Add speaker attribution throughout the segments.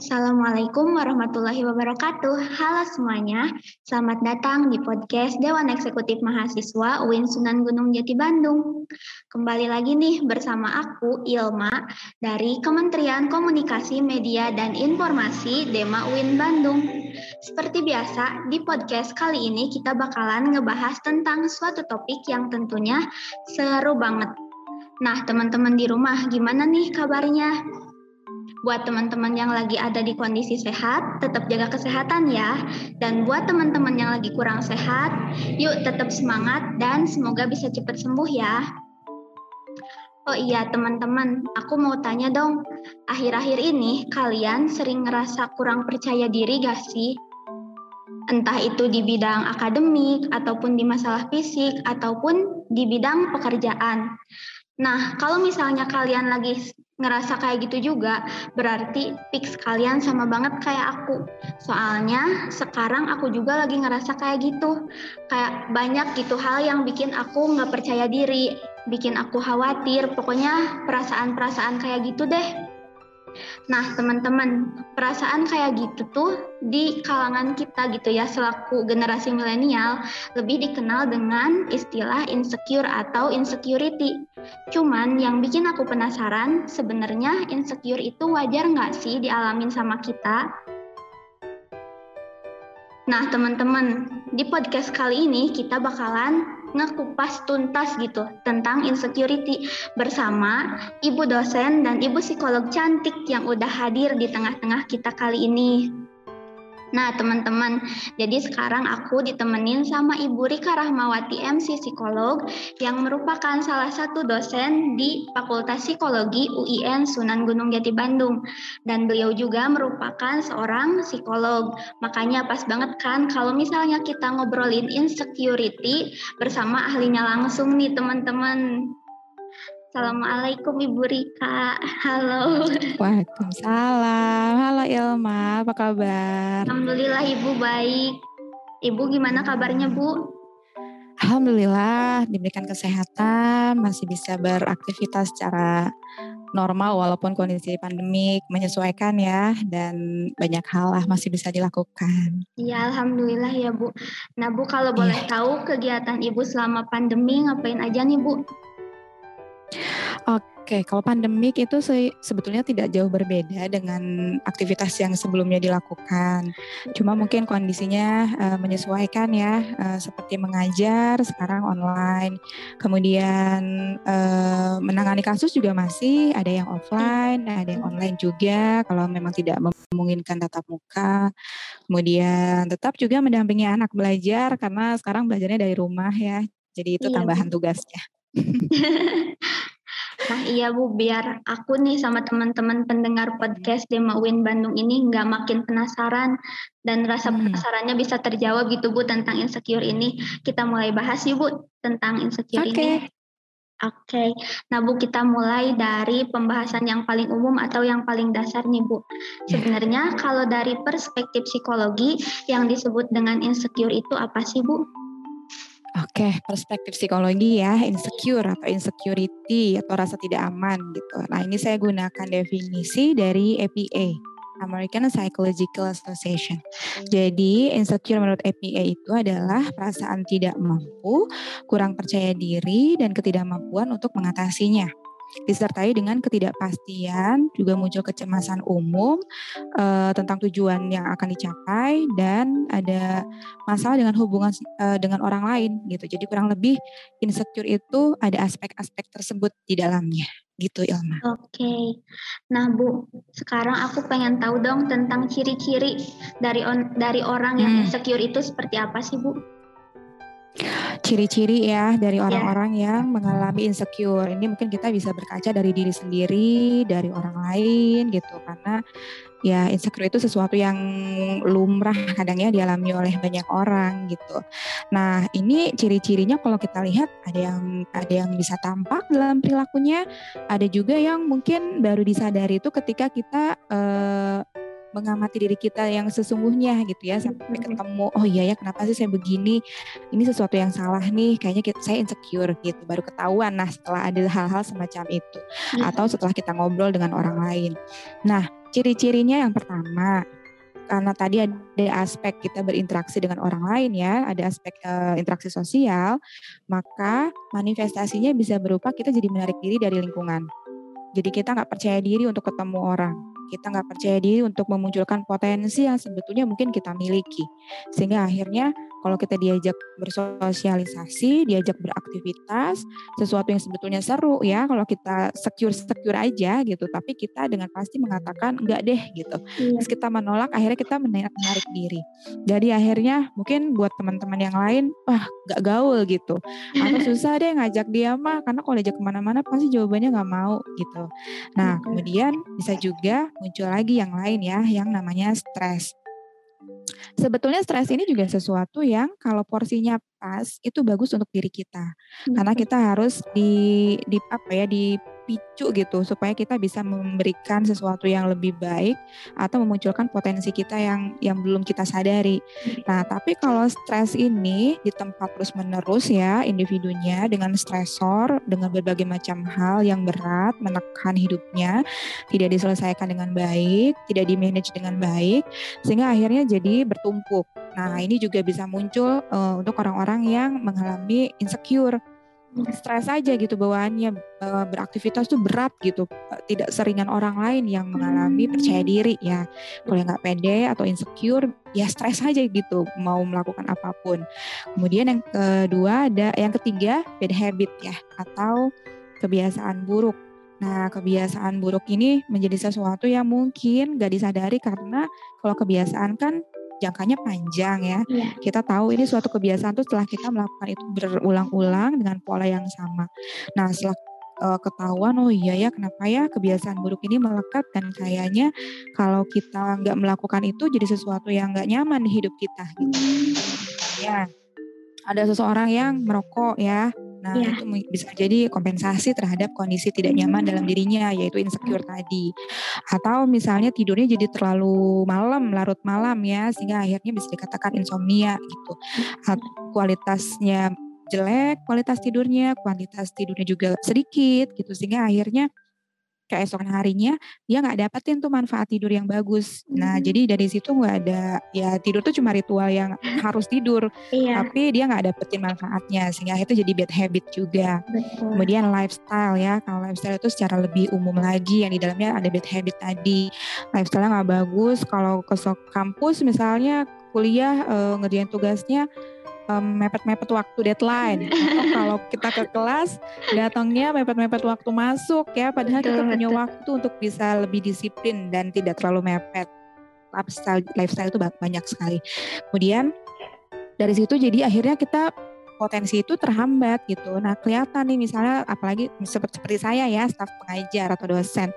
Speaker 1: Assalamualaikum warahmatullahi wabarakatuh. Halo semuanya, selamat datang di podcast Dewan Eksekutif Mahasiswa UIN Sunan Gunung Jati Bandung. Kembali lagi nih bersama aku Ilma dari Kementerian Komunikasi Media dan Informasi Dema UIN Bandung. Seperti biasa, di podcast kali ini kita bakalan ngebahas tentang suatu topik yang tentunya seru banget. Nah, teman-teman di rumah gimana nih kabarnya? Buat teman-teman yang lagi ada di kondisi sehat, tetap jaga kesehatan ya. Dan buat teman-teman yang lagi kurang sehat, yuk tetap semangat dan semoga bisa cepat sembuh ya. Oh iya teman-teman, aku mau tanya dong, akhir-akhir ini kalian sering ngerasa kurang percaya diri gak sih? Entah itu di bidang akademik, ataupun di masalah fisik, ataupun di bidang pekerjaan. Nah, kalau misalnya kalian lagi ngerasa kayak gitu juga, berarti fix kalian sama banget kayak aku. Soalnya sekarang aku juga lagi ngerasa kayak gitu. Kayak banyak gitu hal yang bikin aku nggak percaya diri, bikin aku khawatir, pokoknya perasaan-perasaan kayak gitu deh. Nah, teman-teman, perasaan kayak gitu tuh di kalangan kita gitu ya, selaku generasi milenial, lebih dikenal dengan istilah insecure atau insecurity. Cuman yang bikin aku penasaran, sebenarnya insecure itu wajar nggak sih dialamin sama kita? Nah, teman-teman, di podcast kali ini kita bakalan ngekupas tuntas gitu tentang insecurity bersama ibu dosen dan ibu psikolog cantik yang udah hadir di tengah-tengah kita kali ini. Nah, teman-teman, jadi sekarang aku ditemenin sama Ibu Rika Rahmawati MC Psikolog yang merupakan salah satu dosen di Fakultas Psikologi UIN Sunan Gunung Jati Bandung. Dan beliau juga merupakan seorang psikolog. Makanya pas banget kan kalau misalnya kita ngobrolin insecurity bersama ahlinya langsung nih, teman-teman. Assalamualaikum Ibu Rika. Halo.
Speaker 2: Waalaikumsalam. Halo Ilma, apa kabar?
Speaker 1: Alhamdulillah Ibu baik. Ibu gimana kabarnya Bu?
Speaker 2: Alhamdulillah diberikan kesehatan, masih bisa beraktivitas secara normal walaupun kondisi pandemik menyesuaikan ya dan banyak hal lah masih bisa dilakukan.
Speaker 1: Iya, alhamdulillah ya Bu. Nah Bu kalau boleh yeah. tahu kegiatan Ibu selama pandemi ngapain aja nih Bu?
Speaker 2: Oke, kalau pandemik itu se sebetulnya tidak jauh berbeda dengan aktivitas yang sebelumnya dilakukan. Cuma mungkin kondisinya uh, menyesuaikan ya, uh, seperti mengajar sekarang online. Kemudian uh, menangani kasus juga masih ada yang offline, ada yang online juga kalau memang tidak memungkinkan tatap muka. Kemudian tetap juga mendampingi anak belajar karena sekarang belajarnya dari rumah ya. Jadi itu iya, tambahan tugasnya.
Speaker 1: Nah iya Bu, biar aku nih sama teman-teman pendengar podcast Dema Win Bandung ini nggak makin penasaran dan rasa hmm. penasarannya bisa terjawab gitu Bu tentang insecure ini. Kita mulai bahas yuk Bu tentang insecure okay. ini. Oke, okay. nah Bu kita mulai dari pembahasan yang paling umum atau yang paling dasar nih Bu. Ya. Sebenarnya kalau dari perspektif psikologi yang disebut dengan insecure itu apa sih Bu?
Speaker 2: Oke, perspektif psikologi ya, insecure atau insecurity atau rasa tidak aman gitu. Nah, ini saya gunakan definisi dari APA, American Psychological Association. Jadi, insecure menurut APA itu adalah perasaan tidak mampu, kurang percaya diri, dan ketidakmampuan untuk mengatasinya disertai dengan ketidakpastian, juga muncul kecemasan umum uh, tentang tujuan yang akan dicapai dan ada masalah dengan hubungan uh, dengan orang lain gitu. Jadi kurang lebih insecure itu ada aspek-aspek tersebut di dalamnya gitu Ilma.
Speaker 1: Oke. Okay. Nah, Bu, sekarang aku pengen tahu dong tentang ciri-ciri dari on, dari orang yang hmm. insecure itu seperti apa sih, Bu?
Speaker 2: Ciri-ciri ya dari iya. orang-orang yeah. yang mengalami insecure. Ini mungkin kita bisa berkaca dari diri sendiri, dari orang lain gitu karena ya insecure itu sesuatu yang lumrah kadang ya dialami oleh banyak orang gitu. Nah, ini ciri-cirinya kalau kita lihat ada yang ada yang bisa tampak dalam perilakunya, ada juga yang mungkin baru disadari itu ketika kita uh, mengamati diri kita yang sesungguhnya gitu ya sampai ketemu oh iya ya kenapa sih saya begini? Ini sesuatu yang salah nih kayaknya kita, saya insecure gitu baru ketahuan nah setelah ada hal-hal semacam itu atau setelah kita ngobrol dengan orang lain. Nah ciri-cirinya yang pertama karena tadi ada aspek kita berinteraksi dengan orang lain ya, ada aspek uh, interaksi sosial, maka manifestasinya bisa berupa kita jadi menarik diri dari lingkungan. Jadi kita nggak percaya diri untuk ketemu orang, kita nggak percaya diri untuk memunculkan potensi yang sebetulnya mungkin kita miliki, sehingga akhirnya kalau kita diajak bersosialisasi, diajak beraktivitas, sesuatu yang sebetulnya seru ya, kalau kita secure-secure aja gitu, tapi kita dengan pasti mengatakan enggak deh gitu. Iya. Terus kita menolak, akhirnya kita menarik diri. Jadi akhirnya mungkin buat teman-teman yang lain, wah enggak gaul gitu. Atau susah deh ngajak dia mah, karena kalau diajak ke mana-mana pasti jawabannya nggak mau gitu. Nah kemudian bisa juga muncul lagi yang lain ya, yang namanya stres. Sebetulnya stres ini juga sesuatu yang kalau porsinya pas itu bagus untuk diri kita. Karena kita harus di di apa ya di picu gitu supaya kita bisa memberikan sesuatu yang lebih baik atau memunculkan potensi kita yang yang belum kita sadari. Nah, tapi kalau stres ini di tempat terus-menerus ya individunya dengan stresor, dengan berbagai macam hal yang berat menekan hidupnya, tidak diselesaikan dengan baik, tidak di-manage dengan baik sehingga akhirnya jadi bertumpuk. Nah, ini juga bisa muncul uh, untuk orang-orang yang mengalami insecure stres aja gitu bawaannya beraktivitas tuh berat gitu. Tidak seringan orang lain yang mengalami percaya diri ya. Kalau nggak pede atau insecure ya stres aja gitu mau melakukan apa pun. Kemudian yang kedua ada yang ketiga bad habit ya atau kebiasaan buruk. Nah, kebiasaan buruk ini menjadi sesuatu yang mungkin gak disadari karena kalau kebiasaan kan jangkanya panjang ya. Yeah. Kita tahu ini suatu kebiasaan tuh setelah kita melakukan itu berulang-ulang dengan pola yang sama. Nah, setelah uh, ketahuan oh iya ya kenapa ya kebiasaan buruk ini melekat dan kayaknya kalau kita nggak melakukan itu jadi sesuatu yang nggak nyaman di hidup kita gitu. Ya. Ada seseorang yang merokok ya Nah, yeah. itu bisa jadi kompensasi terhadap kondisi tidak nyaman dalam dirinya, yaitu insecure tadi. Atau misalnya tidurnya jadi terlalu malam, larut malam ya, sehingga akhirnya bisa dikatakan insomnia gitu. Kualitasnya jelek, kualitas tidurnya, kuantitas tidurnya juga sedikit gitu, sehingga akhirnya keesokan harinya dia nggak dapetin tuh manfaat tidur yang bagus. Nah hmm. jadi dari situ nggak ada ya tidur tuh cuma ritual yang harus tidur, iya. tapi dia nggak dapetin manfaatnya sehingga itu jadi bad habit juga. Betul. Kemudian lifestyle ya, kalau lifestyle itu secara lebih umum lagi yang di dalamnya ada bad habit tadi. Lifestyle nggak bagus kalau ke kampus misalnya kuliah e, ngerjain tugasnya mepet-mepet waktu deadline atau kalau kita ke kelas datangnya mepet-mepet waktu masuk ya padahal betul, kita punya betul. waktu untuk bisa lebih disiplin dan tidak terlalu mepet lifestyle lifestyle itu banyak sekali kemudian dari situ jadi akhirnya kita potensi itu terhambat gitu. Nah kelihatan nih misalnya apalagi seperti, seperti saya ya staf pengajar atau dosen.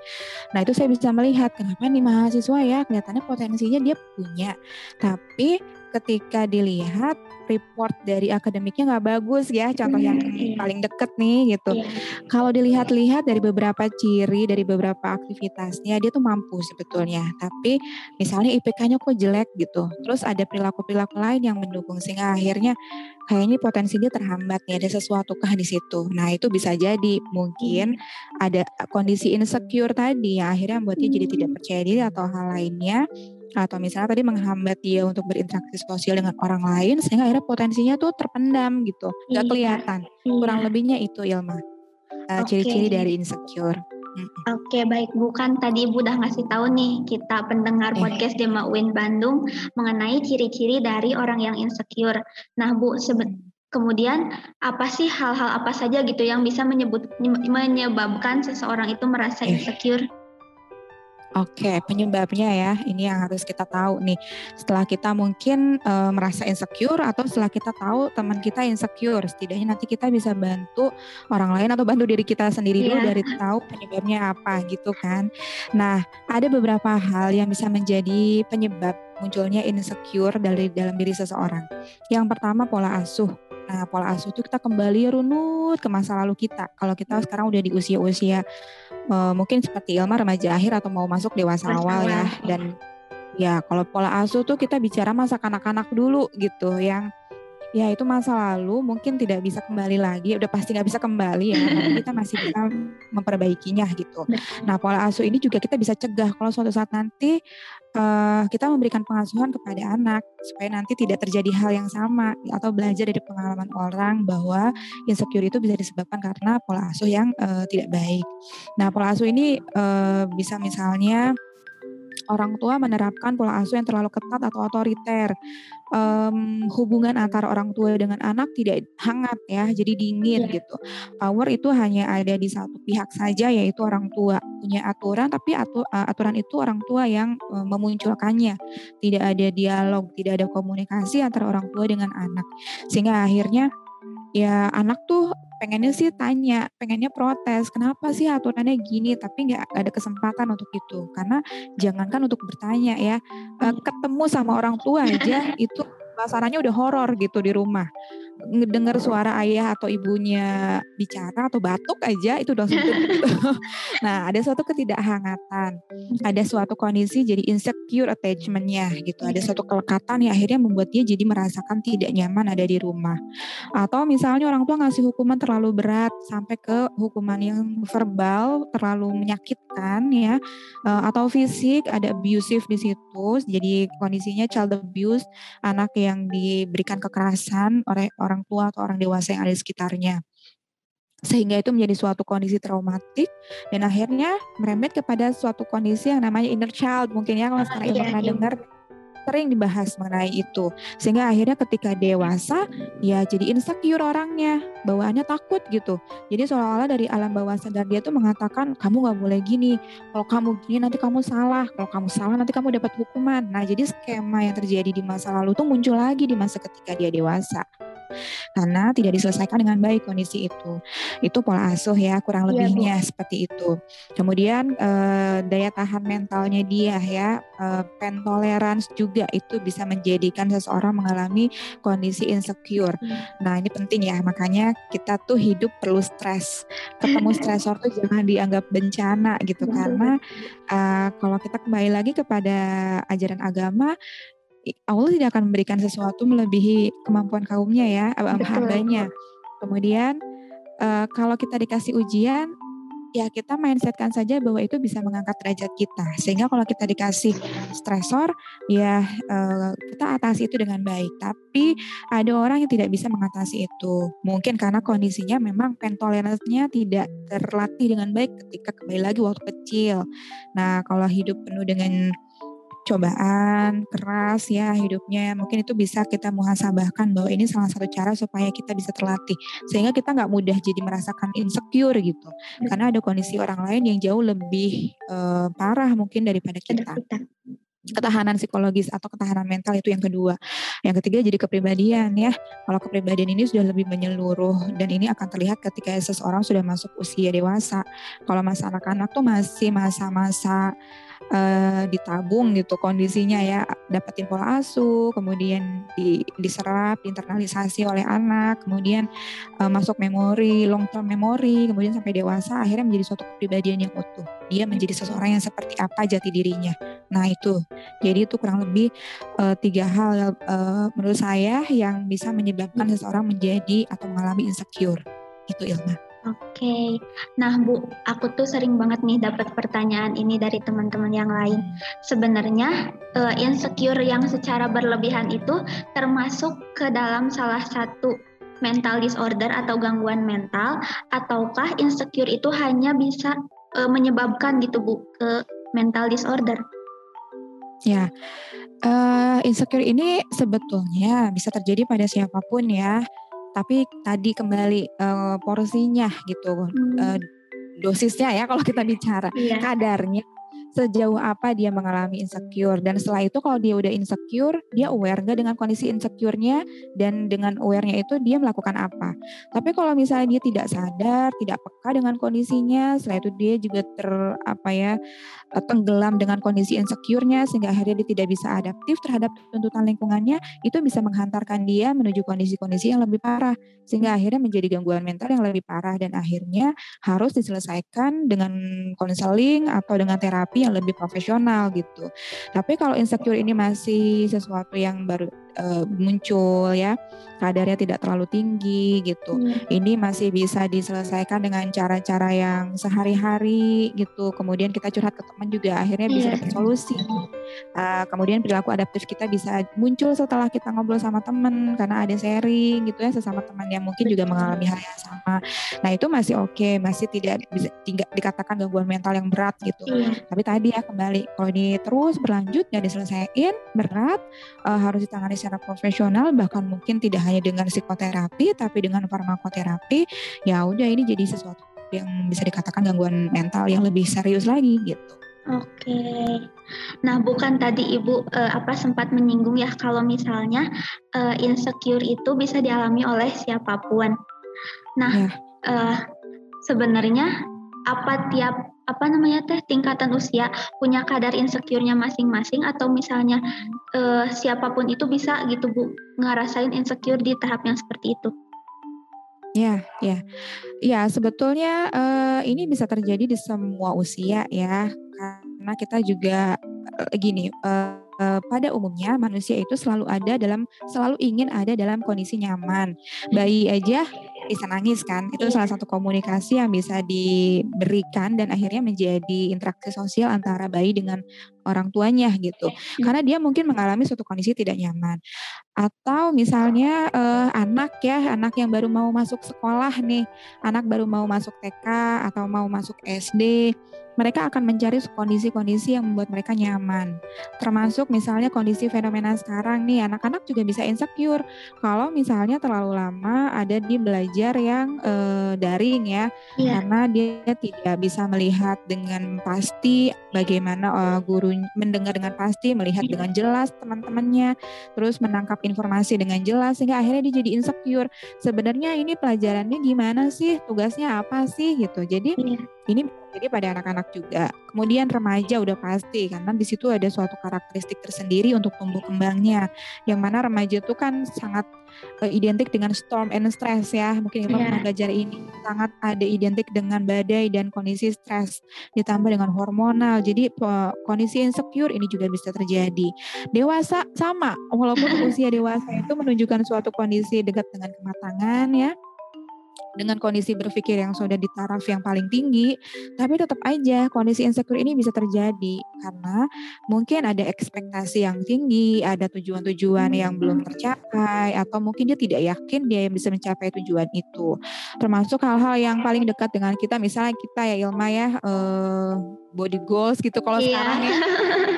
Speaker 2: Nah itu saya bisa melihat kenapa nih mahasiswa ya kelihatannya potensinya dia punya, tapi ketika dilihat report dari akademiknya nggak bagus ya contoh yang iya. paling deket nih gitu yeah. kalau dilihat-lihat dari beberapa ciri dari beberapa aktivitasnya dia tuh mampu sebetulnya tapi misalnya IPK-nya kok jelek gitu terus ada perilaku-perilaku lain yang mendukung sehingga akhirnya kayaknya potensi dia terhambat nih ada sesuatu kah di situ nah itu bisa jadi mungkin iya. ada kondisi insecure tadi yang akhirnya membuat dia jadi tidak percaya diri atau hal lainnya atau misalnya tadi menghambat dia untuk berinteraksi sosial dengan orang lain sehingga akhirnya potensinya tuh terpendam gitu nggak iya. kelihatan iya. kurang lebihnya itu Ilma uh, ciri-ciri dari insecure
Speaker 1: Oke okay, baik bukan tadi Ibu udah ngasih tahu nih kita pendengar eh. podcast Dema Win Bandung mengenai ciri-ciri dari orang yang insecure. Nah Bu sebe- kemudian apa sih hal-hal apa saja gitu yang bisa menyebut menyebabkan seseorang itu merasa eh. insecure?
Speaker 2: Oke, penyebabnya ya, ini yang harus kita tahu nih. Setelah kita mungkin e, merasa insecure atau setelah kita tahu teman kita insecure, setidaknya nanti kita bisa bantu orang lain atau bantu diri kita sendiri yeah. dulu iya. dari tahu penyebabnya apa gitu kan. Nah, ada beberapa hal yang bisa menjadi penyebab munculnya insecure dari dalam diri seseorang. Yang pertama pola asuh. Nah, pola asuh itu kita kembali runut ke masa lalu kita. Kalau kita sekarang udah di usia-usia uh, mungkin seperti Ilma remaja akhir atau mau masuk dewasa masa awal ya. Dan ya kalau pola asuh tuh kita bicara masa kanak-kanak dulu gitu yang ya itu masa lalu mungkin tidak bisa kembali lagi udah pasti nggak bisa kembali ya tapi kita masih bisa memperbaikinya gitu nah pola asuh ini juga kita bisa cegah kalau suatu saat nanti uh, kita memberikan pengasuhan kepada anak supaya nanti tidak terjadi hal yang sama atau belajar dari pengalaman orang bahwa insecure itu bisa disebabkan karena pola asuh yang uh, tidak baik. Nah pola asuh ini uh, bisa misalnya orang tua menerapkan pola asuh yang terlalu ketat atau otoriter. Um, hubungan antara orang tua dengan anak tidak hangat ya, jadi dingin yeah. gitu. Power itu hanya ada di satu pihak saja yaitu orang tua punya aturan, tapi atu, uh, aturan itu orang tua yang uh, memunculkannya. Tidak ada dialog, tidak ada komunikasi antara orang tua dengan anak, sehingga akhirnya ya anak tuh pengennya sih tanya, pengennya protes, kenapa sih aturannya gini, tapi nggak ada kesempatan untuk itu, karena jangankan untuk bertanya ya, uh, ketemu sama orang tua aja itu suasananya udah horor gitu di rumah. Ngedengar suara ayah atau ibunya bicara atau batuk aja itu udah gitu. nah, ada suatu ketidakhangatan, ada suatu kondisi jadi insecure attachmentnya gitu, ada suatu kelekatan yang akhirnya membuat dia jadi merasakan tidak nyaman ada di rumah. Atau misalnya orang tua ngasih hukuman terlalu berat sampai ke hukuman yang verbal terlalu menyakitkan ya, eh, atau fisik ada abusive di situ, jadi kondisinya child abuse, anak yang diberikan kekerasan oleh orang tua atau orang dewasa yang ada di sekitarnya. Sehingga itu menjadi suatu kondisi traumatik dan akhirnya merembet kepada suatu kondisi yang namanya inner child. Mungkin ya kalau sekarang iya, pernah iya. dengar sering dibahas mengenai itu. Sehingga akhirnya ketika dewasa ya jadi insecure orangnya bawaannya takut gitu. Jadi seolah-olah dari alam bawah sadar dia tuh mengatakan kamu nggak boleh gini. Kalau kamu gini nanti kamu salah. Kalau kamu salah nanti kamu dapat hukuman. Nah jadi skema yang terjadi di masa lalu tuh muncul lagi di masa ketika dia dewasa karena tidak diselesaikan dengan baik kondisi itu. Itu pola asuh ya kurang iya, lebihnya ya, seperti itu. Kemudian eh, daya tahan mentalnya dia ya, eh, pen tolerance juga itu bisa menjadikan seseorang mengalami kondisi insecure. Hmm. Nah ini penting ya makanya kita tuh hidup perlu stres. Ketemu stresor tuh jangan dianggap bencana gitu karena uh, kalau kita kembali lagi kepada ajaran agama Allah tidak akan memberikan sesuatu melebihi kemampuan kaumnya ya, hambanya. Kemudian uh, kalau kita dikasih ujian, ya kita mindsetkan saja bahwa itu bisa mengangkat derajat kita. Sehingga kalau kita dikasih stresor, ya uh, kita atasi itu dengan baik. Tapi ada orang yang tidak bisa mengatasi itu. Mungkin karena kondisinya memang pentoleransinya tidak terlatih dengan baik ketika kembali lagi waktu kecil. Nah kalau hidup penuh dengan cobaan keras ya hidupnya mungkin itu bisa kita muhasabahkan bahwa ini salah satu cara supaya kita bisa terlatih sehingga kita nggak mudah jadi merasakan insecure gitu karena ada kondisi orang lain yang jauh lebih uh, parah mungkin daripada kita ketahanan psikologis atau ketahanan mental itu yang kedua. Yang ketiga jadi kepribadian ya. Kalau kepribadian ini sudah lebih menyeluruh dan ini akan terlihat ketika seseorang sudah masuk usia dewasa. Kalau masa anak-anak tuh masih masa-masa uh, ditabung gitu kondisinya ya. Dapetin pola asuh kemudian di, diserap internalisasi oleh anak kemudian uh, masuk memori long term memori kemudian sampai dewasa akhirnya menjadi suatu kepribadian yang utuh. Dia menjadi seseorang yang seperti apa jati dirinya. Nah itu. Jadi itu kurang lebih uh, tiga hal uh, menurut saya yang bisa menyebabkan seseorang menjadi atau mengalami insecure. Itu Ilma.
Speaker 1: Oke, nah Bu, aku tuh sering banget nih dapat pertanyaan ini dari teman-teman yang lain. Sebenarnya uh, insecure yang secara berlebihan itu termasuk ke dalam salah satu mental disorder atau gangguan mental, ataukah insecure itu hanya bisa uh, menyebabkan gitu Bu ke mental disorder?
Speaker 2: Ya, uh, insecure ini sebetulnya bisa terjadi pada siapa pun ya tapi tadi kembali uh, porsinya gitu hmm. uh, dosisnya ya kalau kita bicara yeah. kadarnya sejauh apa dia mengalami insecure. Dan setelah itu kalau dia udah insecure dia aware nggak dengan kondisi insecure-nya dan dengan awarenya itu dia melakukan apa. Tapi kalau misalnya dia tidak sadar tidak peka dengan kondisinya setelah itu dia juga ter apa ya eh, tenggelam dengan kondisi insecure-nya sehingga akhirnya dia tidak bisa adaptif terhadap tuntutan lingkungannya itu bisa menghantarkan dia menuju kondisi-kondisi yang lebih parah sehingga akhirnya menjadi gangguan mental yang lebih parah dan akhirnya harus diselesaikan dengan konseling atau dengan terapi yang lebih profesional gitu. Tapi kalau insecure ini masih sesuatu yang baru uh, muncul ya kadarnya tidak terlalu tinggi gitu. Hmm. Ini masih bisa diselesaikan dengan cara-cara yang sehari-hari gitu. Kemudian kita curhat ke teman juga akhirnya bisa yeah. dapat solusi. Uh, kemudian perilaku adaptif kita bisa muncul setelah kita ngobrol sama teman karena ada sharing gitu ya sesama teman yang mungkin juga mengalami hal yang sama. Nah itu masih oke, okay, masih tidak bisa tidak dikatakan gangguan mental yang berat gitu. Yeah. Tapi tadi ya kembali kalau ini terus berlanjut dan diselesaikan berat uh, harus ditangani secara profesional bahkan mungkin tidak hanya dengan psikoterapi tapi dengan farmakoterapi ya udah ini jadi sesuatu yang bisa dikatakan gangguan mental yang lebih serius lagi gitu.
Speaker 1: Oke. Nah, bukan tadi Ibu uh, apa sempat menyinggung ya kalau misalnya uh, insecure itu bisa dialami oleh siapa pun. Nah, ya. uh, sebenarnya apa tiap apa namanya teh tingkatan usia punya kadar insecure-nya masing-masing atau misalnya uh, siapa pun itu bisa gitu Bu ngerasain insecure di tahap yang seperti itu.
Speaker 2: Ya, ya. Ya, sebetulnya uh, ini bisa terjadi di semua usia ya. Karena kita juga uh, gini, pada umumnya manusia itu selalu ada dalam selalu ingin ada dalam kondisi nyaman. Bayi aja bisa nangis kan. Itu salah satu komunikasi yang bisa diberikan dan akhirnya menjadi interaksi sosial antara bayi dengan orang tuanya gitu karena dia mungkin mengalami suatu kondisi tidak nyaman atau misalnya uh, anak ya anak yang baru mau masuk sekolah nih anak baru mau masuk TK atau mau masuk SD mereka akan mencari kondisi-kondisi yang membuat mereka nyaman. Termasuk misalnya kondisi fenomena sekarang nih, anak-anak juga bisa insecure kalau misalnya terlalu lama ada di belajar yang uh, daring ya, yeah. karena dia tidak bisa melihat dengan pasti bagaimana uh, guru mendengar dengan pasti, melihat yeah. dengan jelas teman-temannya, terus menangkap informasi dengan jelas sehingga akhirnya dia jadi insecure. Sebenarnya ini pelajarannya gimana sih? Tugasnya apa sih gitu. Jadi yeah. ini jadi pada anak-anak juga. Kemudian remaja udah pasti karena di situ ada suatu karakteristik tersendiri untuk tumbuh kembangnya. Yang mana remaja itu kan sangat uh, identik dengan storm and stress ya. Mungkin Ilma yeah. pernah belajar ini sangat ada identik dengan badai dan kondisi stres ditambah dengan hormonal. Jadi uh, kondisi insecure ini juga bisa terjadi. Dewasa sama walaupun usia dewasa itu menunjukkan suatu kondisi dekat dengan kematangan ya dengan kondisi berpikir yang sudah di taraf yang paling tinggi, tapi tetap aja kondisi insecure ini bisa terjadi karena mungkin ada ekspektasi yang tinggi, ada tujuan-tujuan yang belum tercapai, atau mungkin dia tidak yakin dia bisa mencapai tujuan itu. Termasuk hal-hal yang paling dekat dengan kita, misalnya kita ya Ilma ya, uh, body goals gitu. Kalau yeah. sekarang ya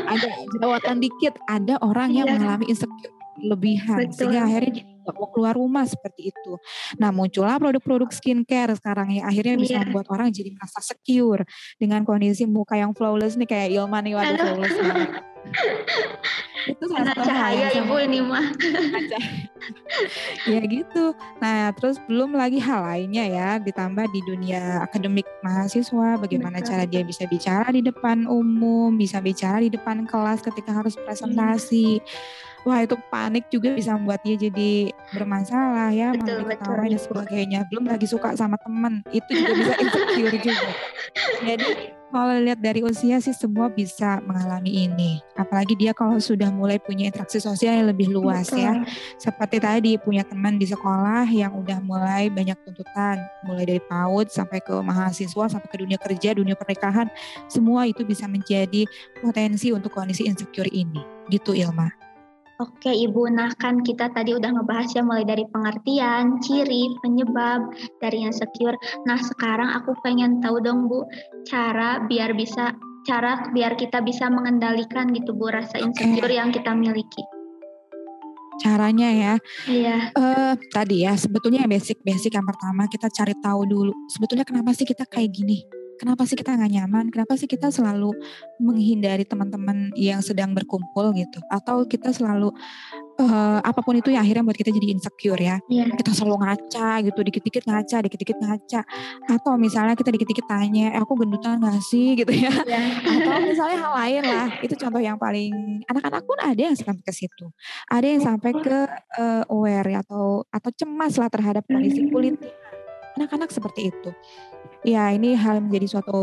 Speaker 2: ada jerawatan dikit, ada orang yang yeah. mengalami insecure lebihan Betul. sehingga akhirnya nggak mau keluar rumah seperti itu. Nah muncullah produk-produk skincare sekarang yang akhirnya bisa yeah. membuat orang jadi merasa secure dengan kondisi muka yang flawless nih kayak Ilma nih waduh flawless banget.
Speaker 1: itu salah satu cahaya ibu ini mah
Speaker 2: ya gitu nah terus belum lagi hal lainnya ya ditambah di dunia akademik mahasiswa bagaimana Betul. cara dia bisa bicara di depan umum bisa bicara di depan kelas ketika harus presentasi hmm wah itu panik juga bisa membuat dia jadi bermasalah ya betul, diketahui dan sebagainya. Belum lagi suka sama temen itu juga bisa insecure juga. Jadi kalau lihat dari usia sih semua bisa mengalami ini. Apalagi dia kalau sudah mulai punya interaksi sosial yang lebih luas ya. betul. ya seperti tadi punya teman di sekolah yang udah mulai banyak tuntutan mulai dari PAUD sampai ke mahasiswa sampai ke dunia kerja dunia pernikahan semua itu bisa menjadi potensi untuk kondisi insecure ini. Gitu Ilma
Speaker 1: Oke Ibu, nah kan kita tadi udah ngebahas ya mulai dari pengertian, ciri, penyebab dari yang secure. Nah sekarang aku pengen tahu dong Bu, cara biar bisa cara biar kita bisa mengendalikan gitu Bu rasa insecure okay. yang kita miliki.
Speaker 2: Caranya ya,
Speaker 1: iya.
Speaker 2: Uh, tadi ya sebetulnya basic-basic yang pertama kita cari tahu dulu sebetulnya kenapa sih kita kayak gini kenapa sih kita nggak nyaman? Kenapa sih kita selalu menghindari teman-teman yang sedang berkumpul gitu? Atau kita selalu uh, apa pun itu yang akhirnya buat kita jadi insecure ya. Yeah. Kita selalu ngaca gitu, dikit-dikit ngaca, dikit-dikit ngaca. Atau misalnya kita dikit-dikit tanya, eh, aku gendutan gak sih gitu ya. Yeah. Atau misalnya hal lain lah. Itu contoh yang paling anak-anak pun ada yang sampai ke situ. Ada yang sampai ke uh, aware atau atau cemas lah terhadap kondisi kulit. Anak-anak seperti itu ya ini hal menjadi suatu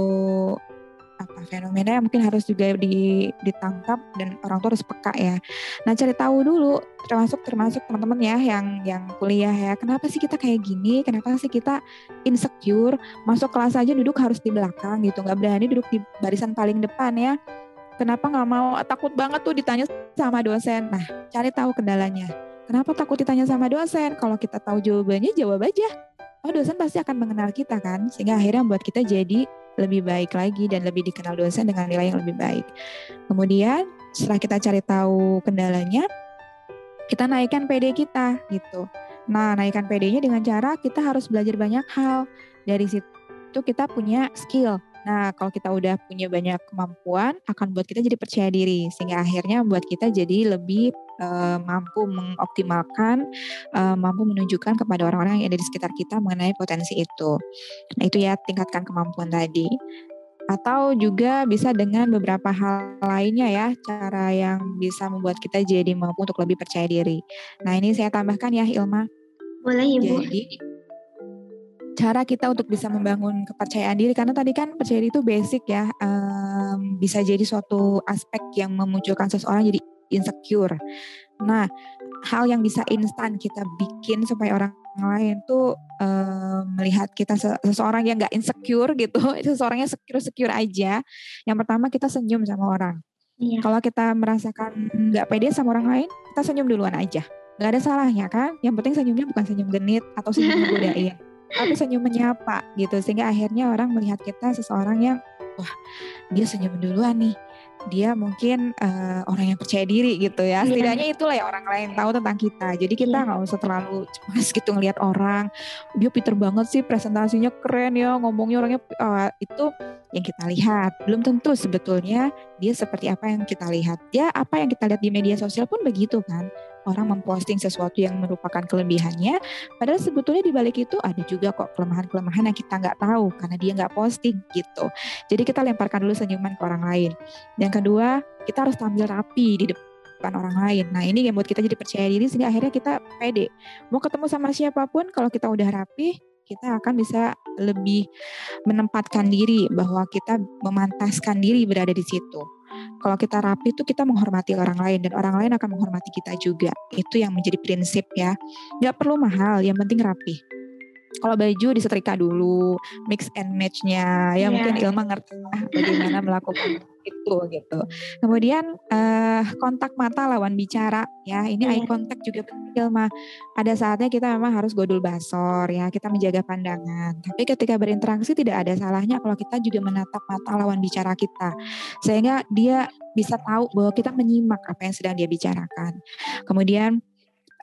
Speaker 2: apa fenomena yang mungkin harus juga di, ditangkap dan orang tua harus peka ya. Nah, cari tahu dulu termasuk termasuk teman-teman ya yang yang kuliah ya. Kenapa sih kita kayak gini? Kenapa sih kita insecure? Masuk kelas aja duduk harus di belakang gitu, nggak berani duduk di barisan paling depan ya. Kenapa nggak mau? Takut banget tuh ditanya sama dosen. Nah, cari tahu kendalanya. Kenapa takut ditanya sama dosen? Kalau kita tahu jawabannya, jawab aja. Oh, dosen pasti akan mengenal kita kan, sehingga akhirnya membuat kita jadi lebih baik lagi dan lebih dikenal dosen dengan nilai yang lebih baik. Kemudian setelah kita cari tahu kendalanya, kita naikkan PD kita gitu. Nah, naikkan PD-nya dengan cara kita harus belajar banyak hal. Dari situ kita punya skill. Nah, kalau kita udah punya banyak kemampuan, akan buat kita jadi percaya diri, sehingga akhirnya membuat kita jadi lebih uh, mampu mengoptimalkan, uh, mampu menunjukkan kepada orang-orang yang ada di sekitar kita mengenai potensi itu. Nah, itu ya tingkatkan kemampuan tadi. Atau juga bisa dengan beberapa hal lainnya ya, cara yang bisa membuat kita jadi mampu untuk lebih percaya diri. Nah, ini saya tambahkan ya, Ilma.
Speaker 1: Boleh, Ibu.
Speaker 2: Jadi, cara kita untuk bisa membangun kepercayaan diri karena tadi kan percaya diri itu basic ya um, bisa jadi suatu aspek yang memunculkan seseorang jadi insecure. Nah, hal yang bisa instan kita bikin supaya orang lain tuh um, melihat kita seseorang yang nggak insecure gitu, seseorangnya secure secure aja. Yang pertama kita senyum sama orang. Iya. Kalau kita merasakan nggak pede sama orang lain, kita senyum duluan aja. Nggak ada salahnya kan? Yang penting senyumnya bukan senyum genit atau senyum menggodain tapi senyum menyapa gitu sehingga akhirnya orang melihat kita seseorang yang wah dia senyum duluan nih dia mungkin uh, orang yang percaya diri gitu ya. Iya. Setidaknya itulah yang orang lain tahu tentang kita. Jadi kita iya. nggak usah terlalu cemas gitu ngelihat orang. Dia pinter banget sih presentasinya keren ya, ngomongnya orangnya uh, itu yang kita lihat. Belum tentu sebetulnya dia seperti apa yang kita lihat. Ya apa yang kita lihat di media sosial pun begitu kan orang memposting sesuatu yang merupakan kelebihannya, padahal sebetulnya di balik itu ada juga kok kelemahan-kelemahan yang kita nggak tahu karena dia nggak posting gitu. Jadi kita lemparkan dulu senyuman ke orang lain. Yang kedua, kita harus tampil rapi di depan orang lain. Nah ini yang buat kita jadi percaya diri sehingga akhirnya kita pede. Mau ketemu sama siapa pun, kalau kita udah rapi, kita akan bisa lebih menempatkan diri bahwa kita memantaskan diri berada di situ. Kalau kita rapi itu kita menghormati orang lain dan orang lain akan menghormati kita juga. Itu yang menjadi prinsip ya. Gak perlu mahal, yang penting rapi kalau baju disetrika dulu, mix and match-nya. Ya yeah. mungkin Ilma ngerti lah bagaimana melakukan itu gitu. Kemudian uh, kontak mata lawan bicara ya. Ini yeah. eye contact juga penting Ilma. Ada saatnya kita memang harus godul basor ya, kita menjaga pandangan. Tapi ketika berinteraksi tidak ada salahnya kalau kita juga menatap mata lawan bicara kita. Sehingga dia bisa tahu bahwa kita menyimak apa yang sedang dia bicarakan. Kemudian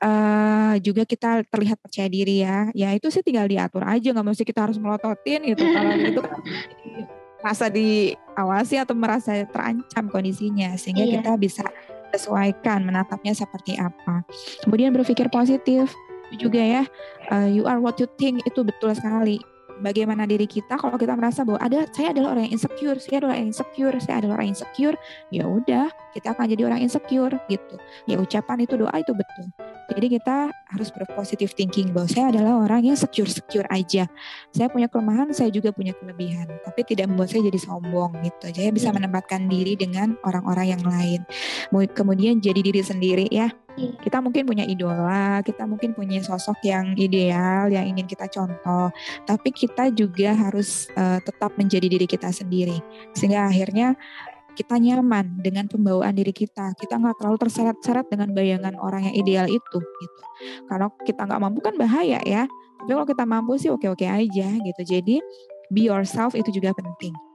Speaker 2: uh, juga kita terlihat percaya diri ya. Ya itu sih tinggal diatur aja, nggak mesti kita harus melototin gitu. Kalau itu merasa diawasi atau merasa terancam kondisinya, sehingga iya. kita bisa sesuaikan menatapnya seperti apa. Kemudian berpikir positif juga ya. Uh, you are what you think itu betul sekali bagaimana diri kita kalau kita merasa bahwa ada saya adalah orang yang insecure, saya adalah orang yang insecure, saya adalah orang yang insecure, ya udah kita akan jadi orang insecure gitu. Ya ucapan itu doa itu betul. Jadi kita harus berpositif thinking bahwa saya adalah orang yang secure-secure aja. Saya punya kelemahan, saya juga punya kelebihan. Tapi tidak membuat saya jadi sombong gitu. Saya bisa iya. menempatkan diri dengan orang-orang yang lain. Kemudian jadi diri sendiri ya. Iya. Kita mungkin punya idola, kita mungkin punya sosok yang ideal, yang ingin kita contoh. Tapi kita juga harus uh, tetap menjadi diri kita sendiri. Sehingga akhirnya kita nyaman dengan pembawaan diri kita. Kita nggak terlalu terseret-seret dengan bayangan orang yang ideal itu gitu. Kalau kita nggak mampu kan bahaya ya. Tapi kalau kita mampu sih oke-oke aja gitu. Jadi be yourself itu juga penting.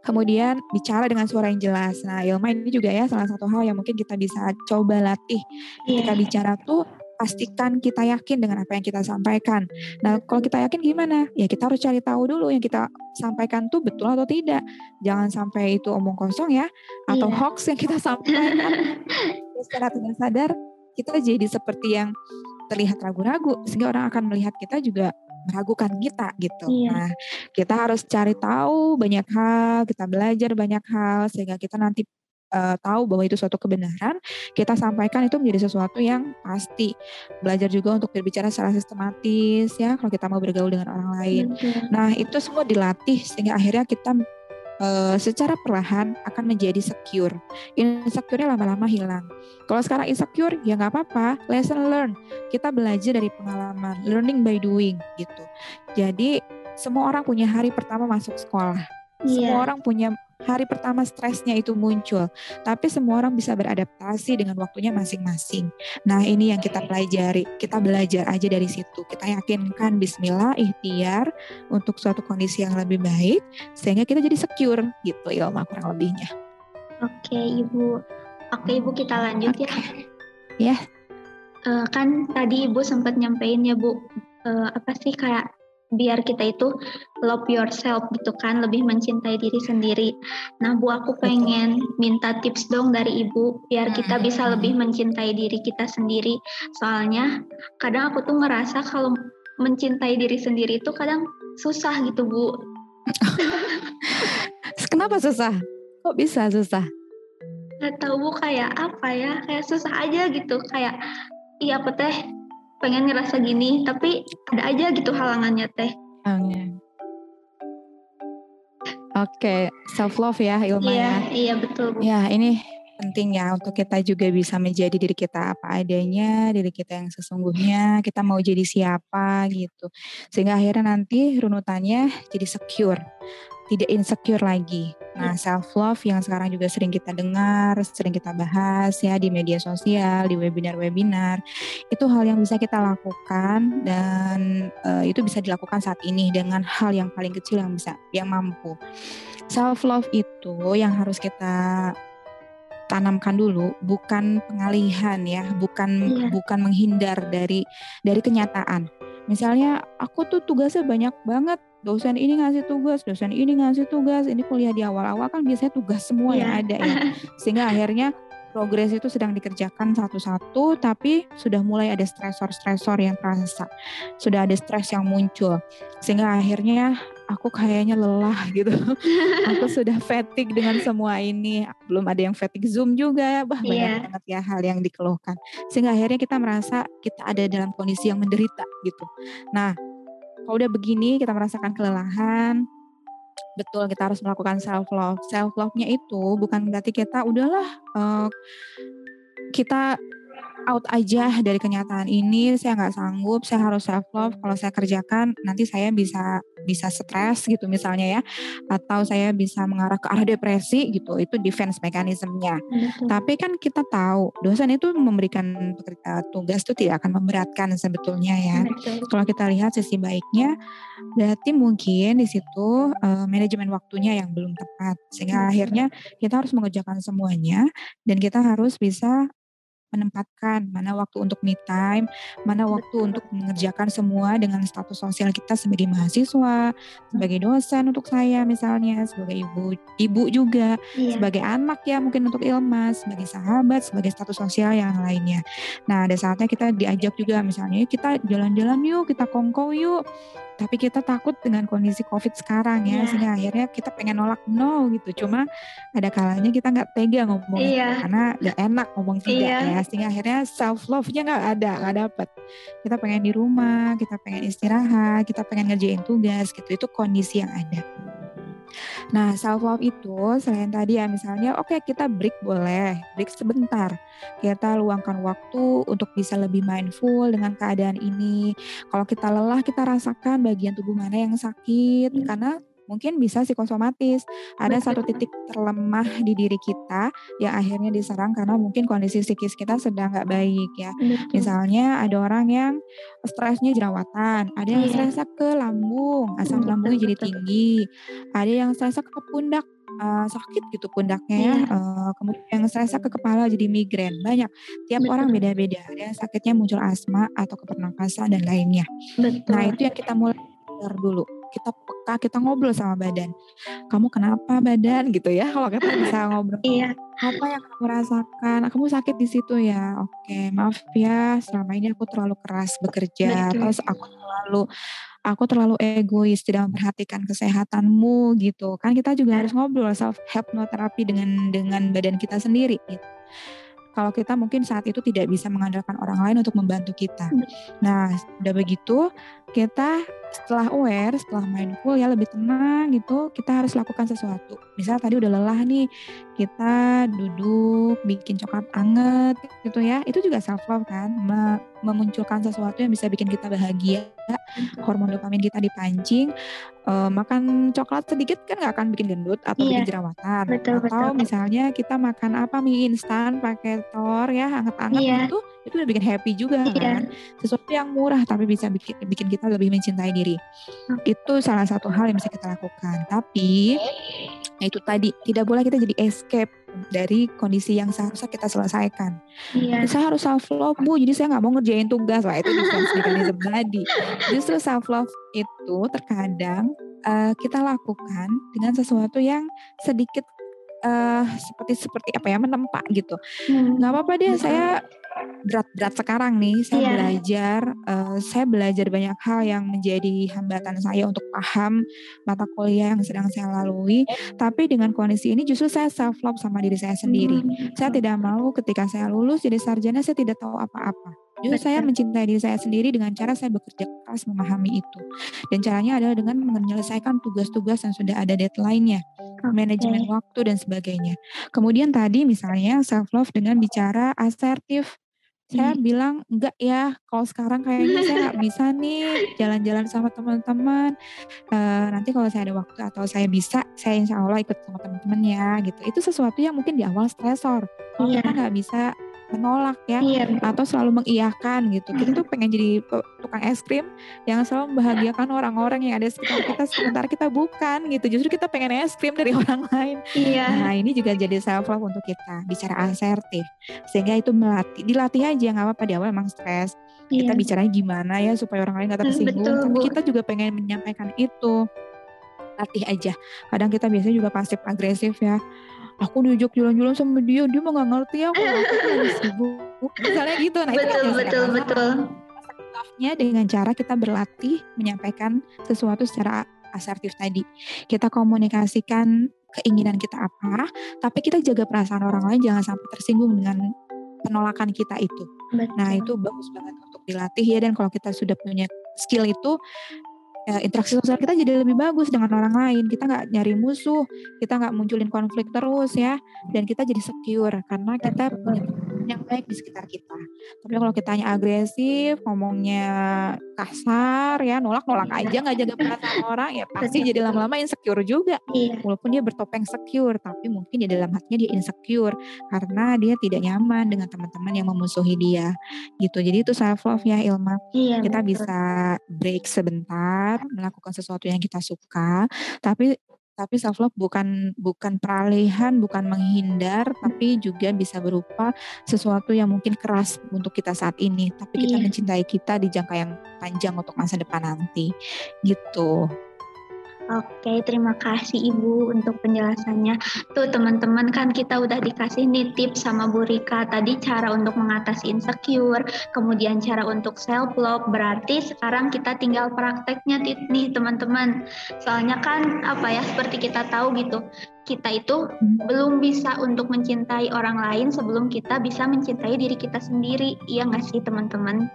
Speaker 2: Kemudian bicara dengan suara yang jelas. Nah, Ilma ini juga ya salah satu hal yang mungkin kita bisa coba latih. Ketika yeah. bicara tuh pastikan kita yakin dengan apa yang kita sampaikan. Nah, kalau kita yakin gimana? Ya kita harus cari tahu dulu yang kita sampaikan tuh betul atau tidak. Jangan sampai itu omong kosong ya, atau yeah. hoax yang kita sampaikan. secara tidak sadar kita jadi seperti yang terlihat ragu-ragu, sehingga orang akan melihat kita juga meragukan kita gitu. Iya. Nah, kita harus cari tahu banyak hal, kita belajar banyak hal sehingga kita nanti uh, tahu bahwa itu suatu kebenaran, kita sampaikan itu menjadi sesuatu yang pasti. Belajar juga untuk berbicara secara sistematis ya kalau kita mau bergaul dengan orang lain. Hmm. Nah, itu semua dilatih sehingga akhirnya kita uh, secara perlahan akan menjadi secure. Insecure lama-lama hilang. Kalau sekarang insecure ya nggak apa-apa, lesson learn. Kita belajar dari pengalaman, learning by doing gitu. Jadi semua orang punya hari pertama masuk sekolah. Yeah. Semua orang punya hari pertama stresnya itu muncul, tapi semua orang bisa beradaptasi dengan waktunya masing-masing. Nah, ini yang kita pelajari. Kita belajar aja dari situ. Kita yakinkan bismillah ikhtiar untuk suatu kondisi yang lebih baik sehingga kita jadi secure gitu Ilma kurang lebihnya.
Speaker 1: Oke, Ibu. Oke, Ibu kita lanjut okay. ya.
Speaker 2: Ya.
Speaker 1: Uh, kan tadi Ibu sempat nyampein ya, Bu, uh, apa sih kayak biar kita itu love yourself gitu kan, lebih mencintai diri sendiri. Nah, Bu aku pengen minta tips dong dari Ibu biar kita hmm. bisa lebih mencintai diri kita sendiri. Soalnya kadang aku tuh ngerasa kalau mencintai diri sendiri itu kadang susah gitu, Bu.
Speaker 2: Kenapa susah? Kok bisa susah?
Speaker 1: Gak tahu Bu kayak apa ya, kayak susah aja gitu, kayak iya apa teh pengen ngerasa gini tapi ada aja gitu halangannya teh
Speaker 2: oke okay. self love ya Ilma
Speaker 1: iya, ya iya betul
Speaker 2: ya ini penting ya untuk kita juga bisa menjadi diri kita apa adanya, diri kita yang sesungguhnya, kita mau jadi siapa gitu. Sehingga akhirnya nanti runutannya jadi secure tidak insecure lagi. Nah, iya. self love yang sekarang juga sering kita dengar, sering kita bahas ya di media sosial, di webinar-webinar, itu hal yang bisa kita lakukan dan uh, itu bisa dilakukan saat ini dengan hal yang paling kecil yang bisa yang mampu. Self love itu yang harus kita tanamkan dulu bukan pengalihan ya, bukan yeah. bukan menghindar dari dari kenyataan. Misalnya aku tuh tugasnya banyak banget dosen ini ngasih tugas, dosen ini ngasih tugas, ini kuliah di awal-awal kan biasanya tugas semua yeah. yang iya. ada ya. Sehingga akhirnya progres itu sedang dikerjakan satu-satu tapi sudah mulai ada stresor-stresor yang terasa. Sudah ada stres yang muncul. Sehingga akhirnya aku kayaknya lelah gitu. aku sudah fatigue dengan semua ini. Belum ada yang fatigue Zoom juga ya. Bah, banyak yeah. banget ya hal yang dikeluhkan. Sehingga akhirnya kita merasa kita ada dalam kondisi yang menderita gitu. Nah, kalau udah begini kita merasakan kelelahan, betul kita harus melakukan self love. Self love-nya itu bukan berarti kita udahlah uh, kita out aja dari kenyataan ini saya nggak sanggup saya harus self love kalau saya kerjakan nanti saya bisa bisa stres gitu misalnya ya atau saya bisa mengarah ke arah depresi gitu itu defense mekanismenya tapi kan kita tahu dosen itu memberikan tugas itu tidak akan memberatkan sebetulnya ya Betul. kalau kita lihat sisi baiknya berarti mungkin di situ uh, manajemen waktunya yang belum tepat sehingga Betul. akhirnya kita harus mengerjakan semuanya dan kita harus bisa menempatkan mana waktu untuk me time, mana waktu untuk mengerjakan semua dengan status sosial kita sebagai mahasiswa, sebagai dosen untuk saya misalnya, sebagai ibu, ibu juga, iya. sebagai anak ya mungkin untuk Ilma, sebagai sahabat, sebagai status sosial yang lainnya. Nah, ada saatnya kita diajak juga misalnya kita jalan-jalan yuk, kita kongko yuk tapi kita takut dengan kondisi COVID sekarang ya, yeah. sehingga akhirnya kita pengen nolak no gitu. Cuma ada kalanya kita nggak tega ngomong yeah. karena nggak enak ngomong tidak yeah. ya, sehingga akhirnya self love-nya nggak ada, nggak dapet. Kita pengen di rumah, kita pengen istirahat, kita pengen ngerjain tugas gitu. Itu kondisi yang ada. Nah, self love itu selain tadi ya misalnya oke okay, kita break boleh, break sebentar. Kita luangkan waktu untuk bisa lebih mindful dengan keadaan ini. Kalau kita lelah, kita rasakan bagian tubuh mana yang sakit hmm. karena mungkin bisa psikosomatis. Ada satu titik terlemah di diri kita yang akhirnya diserang karena mungkin kondisi psikis kita sedang nggak baik ya. Misalnya ada orang yang stresnya jerawatan, ada yang iya. stresnya ke lambung, asam lambungnya jadi tinggi, ada yang stresnya ke pundak uh, sakit gitu pundaknya ya. Uh, kemudian yang stresnya ke kepala jadi migrain. Banyak. Tiap Betul. orang beda-beda. Ada yang sakitnya muncul asma atau kepernapasan dan lainnya. Betul. Nah, itu yang kita mulai dulu kita peka kita ngobrol sama badan. Kamu kenapa badan? Gitu ya kalau kita bisa ngobrol.
Speaker 1: Iya.
Speaker 2: Apa yang kamu rasakan? Kamu sakit di situ ya? Oke maaf ya selama ini aku terlalu keras bekerja Betul. terus aku terlalu aku terlalu egois tidak memperhatikan kesehatanmu gitu. Kan kita juga harus ngobrol self hypnotherapy dengan dengan badan kita sendiri gitu. Kalau kita mungkin saat itu tidak bisa mengandalkan orang lain untuk membantu kita. Nah, udah begitu kita setelah aware, setelah mindful ya lebih tenang gitu, kita harus lakukan sesuatu. Misal tadi udah lelah nih, kita duduk bikin coklat anget gitu ya. Itu juga self love kan, memunculkan sesuatu yang bisa bikin kita bahagia, hormon dopamin kita dipancing. Uh, makan coklat sedikit kan nggak akan bikin gendut atau iya, bikin jerawatan. Betul, atau betul. misalnya kita makan apa mie instan pakai telur ya hangat-hangat iya. itu itu udah bikin happy juga iya. kan. Sesuatu yang murah tapi bisa bikin bikin kita lebih mencintai diri. Itu salah satu hal yang bisa kita lakukan. Tapi nah itu tadi tidak boleh kita jadi escape dari kondisi yang seharusnya kita selesaikan. Iya. Saya harus self love bu, jadi saya nggak mau ngerjain tugas lah itu defense mechanism tadi. Justru self love itu terkadang uh, kita lakukan dengan sesuatu yang sedikit uh, seperti seperti apa ya menempa gitu. Hmm. Nggak apa-apa deh, saya berat-berat sekarang nih saya yeah. belajar uh, saya belajar banyak hal yang menjadi hambatan saya untuk paham mata kuliah yang sedang saya lalui tapi dengan kondisi ini justru saya self love sama diri saya sendiri mm. saya tidak mau ketika saya lulus jadi sarjana saya tidak tahu apa-apa Justru saya mencintai diri saya sendiri dengan cara saya bekerja keras memahami itu. Dan caranya adalah dengan menyelesaikan tugas-tugas yang sudah ada deadline-nya, okay. manajemen waktu dan sebagainya. Kemudian tadi misalnya self love dengan bicara asertif saya hmm. bilang enggak ya kalau sekarang kayaknya saya nggak bisa nih jalan-jalan sama teman-teman uh, nanti kalau saya ada waktu atau saya bisa saya insya Allah ikut sama teman-teman ya gitu itu sesuatu yang mungkin di awal stresor kalau yeah. kita nggak bisa menolak ya iya, atau selalu mengiyakan gitu. Kita tuh pengen jadi tukang es krim yang selalu membahagiakan orang-orang yang ada sekitar kita sementara kita bukan gitu. Justru kita pengen es krim dari orang lain. Iya. Nah, ini juga jadi self love untuk kita bicara asertif. Sehingga itu melatih dilatih aja nggak apa-apa di awal emang stres. Iya. Kita bicaranya gimana ya supaya orang lain nggak tersinggung. Betul, Tapi kita juga pengen menyampaikan itu latih aja. Kadang kita biasanya juga pasif agresif ya. Aku diajak jalan-jalan sama dia dia mah gak ngerti aku aku lagi sibuk. Misalnya gitu nah
Speaker 1: betul, itu betul betul betul.
Speaker 2: Nya dengan cara kita berlatih menyampaikan sesuatu secara asertif tadi. Kita komunikasikan keinginan kita apa tapi kita jaga perasaan orang lain jangan sampai tersinggung dengan penolakan kita itu. Betul. nah itu bagus banget untuk dilatih ya dan kalau kita sudah punya skill itu ya, interaksi sosial kita jadi lebih bagus dengan orang lain. Kita nggak nyari musuh, kita nggak munculin konflik terus ya, dan kita jadi secure karena kita punya yang baik di sekitar kita. Tapi kalau kita hanya agresif, ngomongnya kasar ya, nolak-nolak aja nggak jaga perasaan orang ya pasti jadi lama-lama insecure juga. Iya. Walaupun dia bertopeng secure, tapi mungkin di dalam hatinya dia insecure karena dia tidak nyaman dengan teman-teman yang memusuhi dia. Gitu. Jadi itu self love ya Ilma. Iya, kita betul. bisa break sebentar, melakukan sesuatu yang kita suka, tapi tapi self love bukan bukan peralihan, bukan menghindar, tapi juga bisa berupa sesuatu yang mungkin keras untuk kita saat ini, tapi kita iya. mencintai kita di jangka yang panjang untuk masa depan nanti. Gitu.
Speaker 1: Oke, terima kasih Ibu untuk penjelasannya. Tuh teman-teman kan kita udah dikasih nih tips sama Bu Rika tadi cara untuk mengatasi insecure, kemudian cara untuk self love. Berarti sekarang kita tinggal prakteknya nih teman-teman. Soalnya kan apa ya seperti kita tahu gitu, kita itu belum bisa untuk mencintai orang lain sebelum kita bisa mencintai diri kita sendiri. Iya nggak sih teman-teman?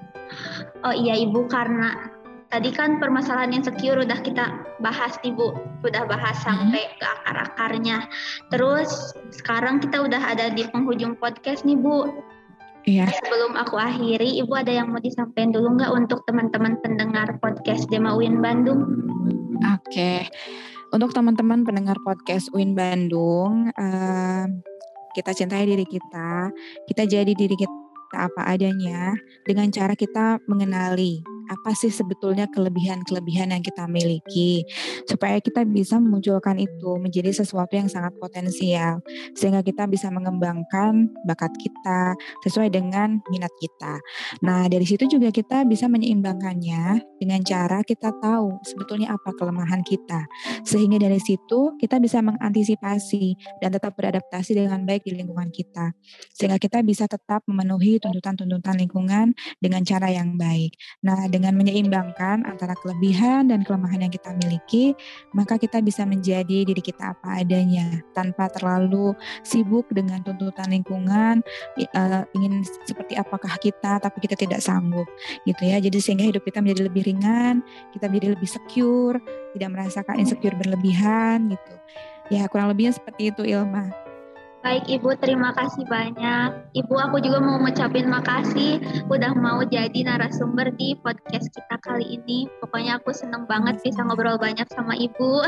Speaker 1: Oh iya Ibu karena tadi kan permasalahan yang secure udah kita bahas nih Bu, udah bahas hmm. sampai ke akar-akarnya. Terus sekarang kita udah ada di penghujung podcast nih Bu. Iya. Sebelum aku akhiri, Ibu ada yang mau disampaikan dulu nggak untuk teman-teman pendengar podcast Dema Win Bandung?
Speaker 2: Oke, untuk teman-teman pendengar podcast Win Bandung, uh, kita cintai diri kita, kita jadi diri kita apa adanya dengan cara kita mengenali apa sih sebetulnya kelebihan-kelebihan yang kita miliki supaya kita bisa memunculkan itu menjadi sesuatu yang sangat potensial sehingga kita bisa mengembangkan bakat kita sesuai dengan minat kita. Nah, dari situ juga kita bisa menyeimbangkannya dengan cara kita tahu sebetulnya apa kelemahan kita. Sehingga dari situ kita bisa mengantisipasi dan tetap beradaptasi dengan baik di lingkungan kita. Sehingga kita bisa tetap memenuhi tuntutan-tuntutan lingkungan dengan cara yang baik. Nah, dengan menyeimbangkan antara kelebihan dan kelemahan yang kita miliki, maka kita bisa menjadi diri kita apa adanya tanpa terlalu sibuk dengan tuntutan lingkungan uh, ingin seperti apakah kita tapi kita tidak sanggup gitu ya. Jadi sehingga hidup kita menjadi lebih ringan, kita menjadi lebih secure, tidak merasakan insecure berlebihan gitu. Ya kurang lebihnya seperti itu Ilma.
Speaker 1: Baik Ibu, terima kasih banyak. Ibu, aku juga mau ngucapin makasih udah mau jadi narasumber di podcast kita kali ini. Pokoknya aku seneng banget bisa ngobrol banyak sama Ibu.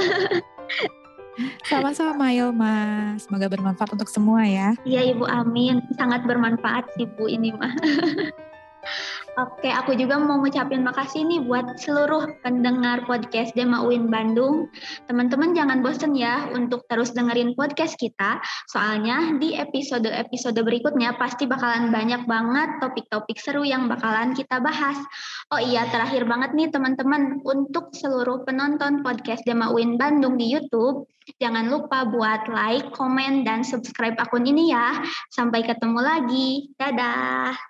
Speaker 2: Sama-sama Ilma, semoga bermanfaat untuk semua ya.
Speaker 1: Iya Ibu, amin. Sangat bermanfaat sih Bu ini mah. Oke, aku juga mau ngucapin makasih nih buat seluruh pendengar podcast Dema UIN Bandung. Teman-teman jangan bosen ya untuk terus dengerin podcast kita, soalnya di episode-episode berikutnya pasti bakalan banyak banget topik-topik seru yang bakalan kita bahas. Oh iya, terakhir banget nih teman-teman, untuk seluruh penonton podcast Dema UIN Bandung di YouTube, jangan lupa buat like, komen, dan subscribe akun ini ya. Sampai ketemu lagi. Dadah!